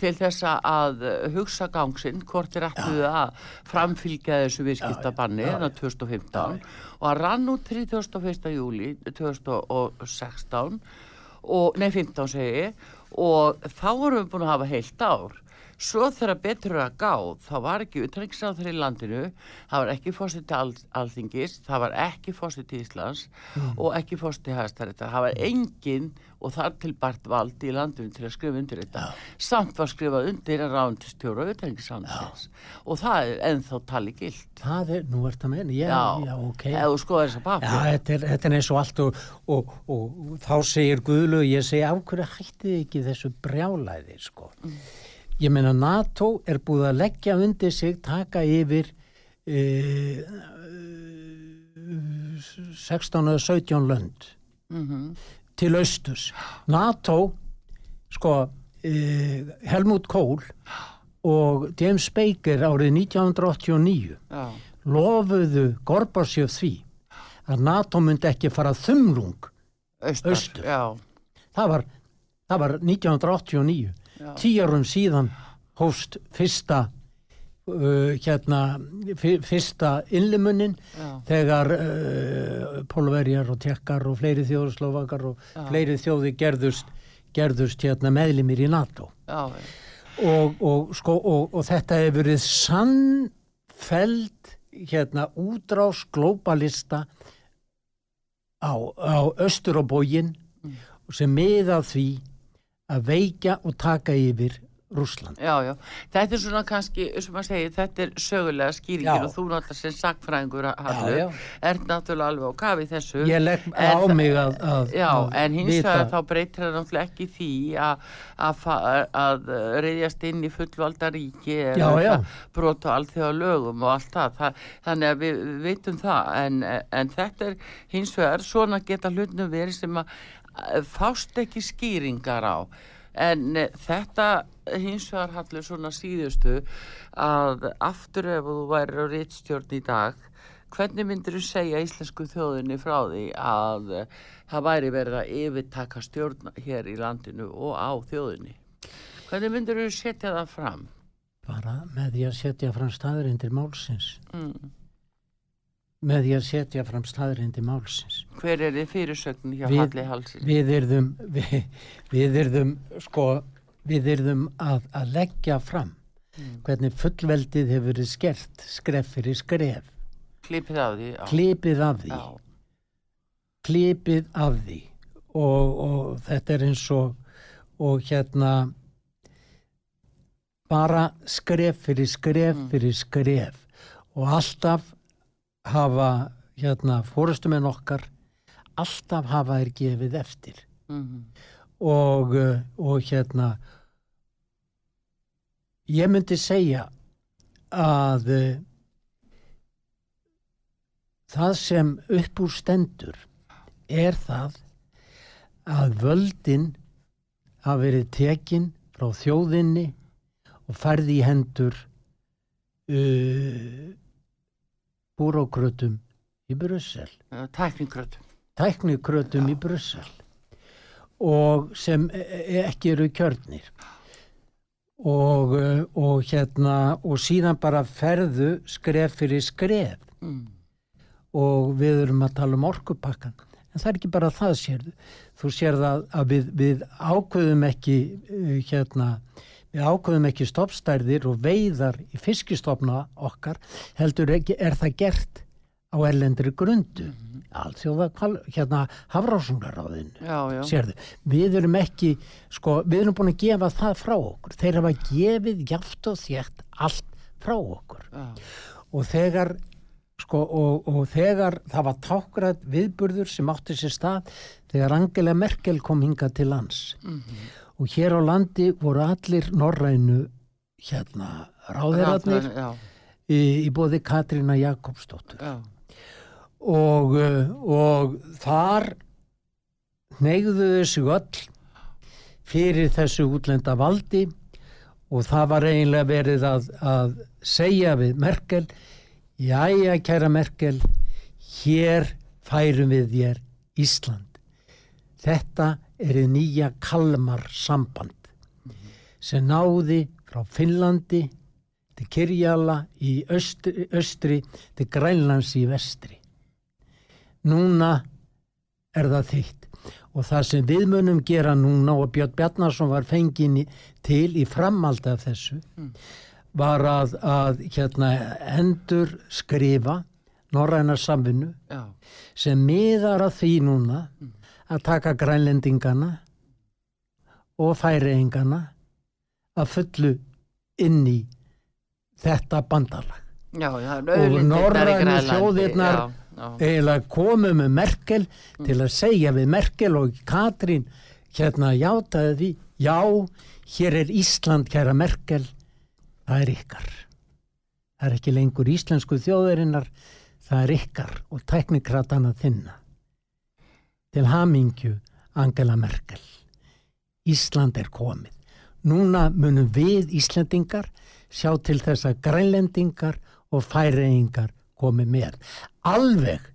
til þess að hugsa gangsinn, hvort þeir ætluðu að framfylgja þessu viðskiptabanni, þannig að 2015, og að rann út 31. júli 2016, og, nei 15 segi og þá vorum við búin að hafa heilt ár svo þegar betur er að gáð þá var ekki utrengisáð þeirri landinu það var ekki fórstið til al, alþingis það var ekki fórstið til Íslands og ekki fórstið til hæstaréttar. Það var engin og þar til bært vald í landinu til að skrifa undir þetta. Samt var skrifað undir að ráðundistjóra utrengisáðins og það er ennþá tali gilt. Það er, nú ert að menna, já, já, ok. ef þú skoðar þessa Já, papir þetta er, þetta er eins og allt og, og, og, þá segir Guðlaug, ég segi, af hverju hættið ekki þessu brjálæði, sko. Ég meina, NATO er búið að leggja undir sig, taka yfir e, 16 eða 17 lönd mm til austurs. NATO, sko, e, Helmut Kohl og James Baker árið 1989 já, lofuðu Gorbachev því að NATO myndi ekki fara þumrung Austur. það var, það var 1989 Árum síðan hóst fyrsta uh, hérna fyr, fyrsta innlimunin já, þegar uh, pólverjar og tekkar og fleiri þjóðslófakar og Já. fleiri þjóði gerðust gerðust hérna meðlimir í NATO. Já, og, og, sko, og, og þetta hefur verið sannfeld hérna útrás glóbalista á, á östur og bógin sem miða því að veikja og taka yfir Rússland. Já, já, þetta er svona kannski, sem maður segir, þetta er sögulega skýringin Já. og þú náttúrulega sem já. er náttúrulega alveg á kafi þessu. Ég legg á mig að, að, Já, að en hins vegar þá breytir það náttúrulega ekki því að, að, að reyðjast inn í fullvalda ríki eða brota alþjóða lögum og allt það. það þannig að við veitum það en, en þetta er hins vegar svona geta hlutnum verið sem að að fást ekki skýringar á en eh, þetta hins vegar hallur svona síðustu að aftur ef þú væri á réttstjórn í dag hvernig myndir þú segja íslensku þjóðinni frá því að eh, það væri verið að yfirtaka stjórn hér í landinu og á þjóðinni hvernig myndir þú setja það fram bara með því að setja fram staðrindir málsins. mm. Með því að setja fram staðrindir málsins. hver er þið fyrirsögn hjá Við- Halli Halsin við yrðum við, við yrðum sko við yrðum að, að leggja fram Mm. hvernig fullveldið hefur verið skert skref fyrir skref klipið af því já. klipið af því Já. klipið af því og, og þetta er eins og og hérna bara skref fyrir skref Mm. fyrir skref og alltaf hafa hérna fórustumenn okkar alltaf hafa þær gefið eftir Mhm. og, uh, og hérna ég myndi segja að uh, það sem upp úr stendur er það að völdin hafa verið tekin frá þjóðinni og færði í hendur uh, búrókrötum í Brussel. Tækningröð tæknikrötum. Í Brussel. Og sem e- e- ekki eru kjörnir. Og, og hérna og síðan bara ferðu skref fyrir skref. Mm. og við erum að tala um orkupakkan en það er ekki bara það sérðu. Þú sérð að, að við, við ákveðum ekki hérna við ákveðum ekki stoppstærðir og veiðar í fiskistofna okkar heldur ekki er það gert á erlendri grundu Mhm. alþjóða kval- hérna hafrásungaráðinu sérðu, við erum ekki sko, við erum búin að gefa það frá okkur þeir hafa gefið jaft og þétt allt frá okkur Já. og þegar sko, og, og þegar það var tákræð viðburður sem átti sér stað þegar Angela Merkel kom hinga til lands Mhm. Og hér á landi voru allir norrænu hérna ráðherarnir Já, í, í bóði Katrína Jakobsdóttur. Og, uh, og þar neyðuðu sig öll fyrir þessu útlenda valdi og það var eiginlega verið að, að segja við Merkel jæja kæra Merkel hér færum við þér Ísland. Þetta er þið nýja Kalmar samband sem náði frá Finnlandi til Kirjala í östri, östri til Grænlands í vestri. Núna er það þitt. Og það sem við munum gera núna og Björn Bjarnarsson var fengin til í framaldi af þessu var að, að hérna, endur skrifa norræna samvinnu já. sem miðar að því núna að taka grænlendingana og færiðingana að fullu inn í þetta bandalag. Já, já, Og já, já. eiginlega komu með Merkel til að segja við Merkel og Katrín hérna játaði því já, hér er Ísland kæra Merkel það er ykkar. Það er ekki lengur íslensku þjóðarinnar það er ykkar og teknikratana þinna til hamingju Angela Merkel. Ísland er komið. Núna munum við Íslandingar sjá til þess að grænlendingar og færiðingar komi með. Alveg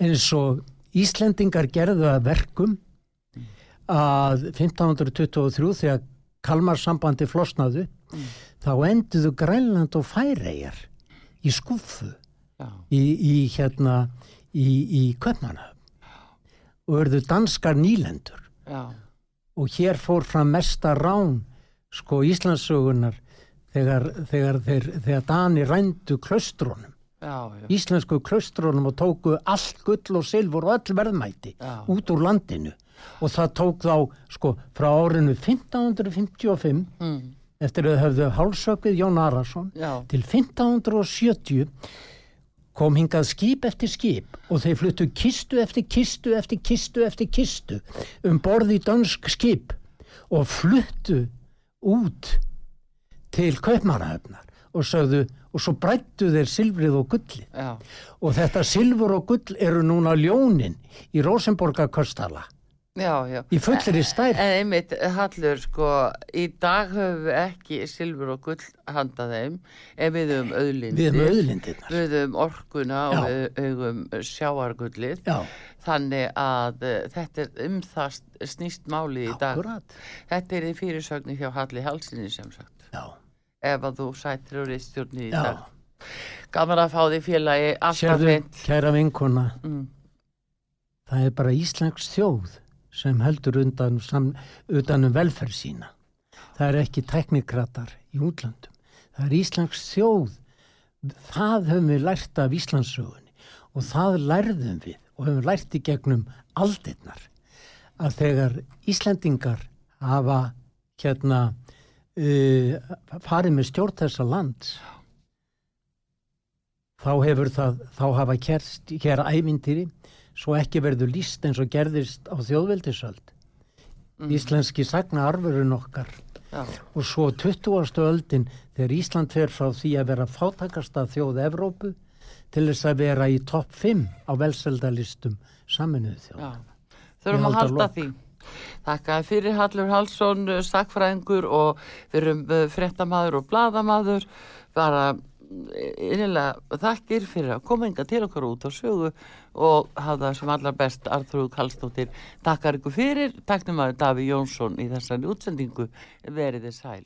eins og Íslendingar gerðu að verkum að 1523 þegar Kalmarsambandi flosnaðu þá enduðu Grænland og Færeigjar í Já, í, í hérna í, í Köpmanna og örðu danskar nýlendur. Já, og hér fór fram mesta rán sko Íslandsugunar þegar, þegar, þegar, þegar Dani rændu klaustrónum já, já. íslensku klaustrónum og tóku allt gull og silfur og öll verðmæti Já. út úr landinu. Og það tók þá sko frá árinu 1555 Mm, eftir að höfðu hálsökið Jón Arason til 1570 kom hingað skip eftir skip og þeir fluttu kistu eftir kistu eftir kistu eftir kistu um borði dönsk skip og fluttu út til kaupmannahöfnar og sögðu og svo brættu þeir silfrið og gulli já, og þetta silfur og gull eru núna ljónin í Rosenborga köstala já, já. í fullri stærð En einmitt, Hallur, sko, í dag höfum við ekki silfur og gull handa þeim, en við höfum auðlindir. við erum auðlindirnar Við höfum orkuna og Já. við höfum sjáargullið. já, Þannig að uh, þetta er um það snýst málið í dag. akkurat Þetta er í fyrirsögni hjá Halli Halsinni sem sagt. já, Ef að þú sættir og reistjórni í já. dag. Gaman að fá því félagi alltaf Sérðu, reynd. kæra vinkona Mm. það er bara Íslands þjóð sem heldur undan, sam, utan um velferð sína. Það er ekki teknikratar í útlandum. Það er Íslands þjóð. Það höfum við lært af Íslandssögunni og það lærðum við og höfum lært í gegnum aldirnar að þegar Íslandingar hafa hérna uh, farið með stjórn þessa lands þá hefur það, þá hafa kerst hér ævintýri svo ekki verður líst eins og gerðist á þjóðveldisöld. Íslenski sagna arfurinn okkar Já, og svo 20. öldin þegar Ísland fer frá því að vera fátakasta þjóð Evrópu til þess að vera í topp 5 á velseldalistum saminuðu þjóð. Þurfum að að halda lok. því. Þakka fyrir Hallur Hallsson, uh, sakfræðingur og við erum uh, fréttamaður og bladamaður. Bara innilega þakkir fyrir að koma inga til okkar út á sögu og hafa það sem allar best Arþrúð Kallstóttir. Takkar ykkur fyrir, takknum að Daví Jónsson í þessari útsendingu veriði sæl.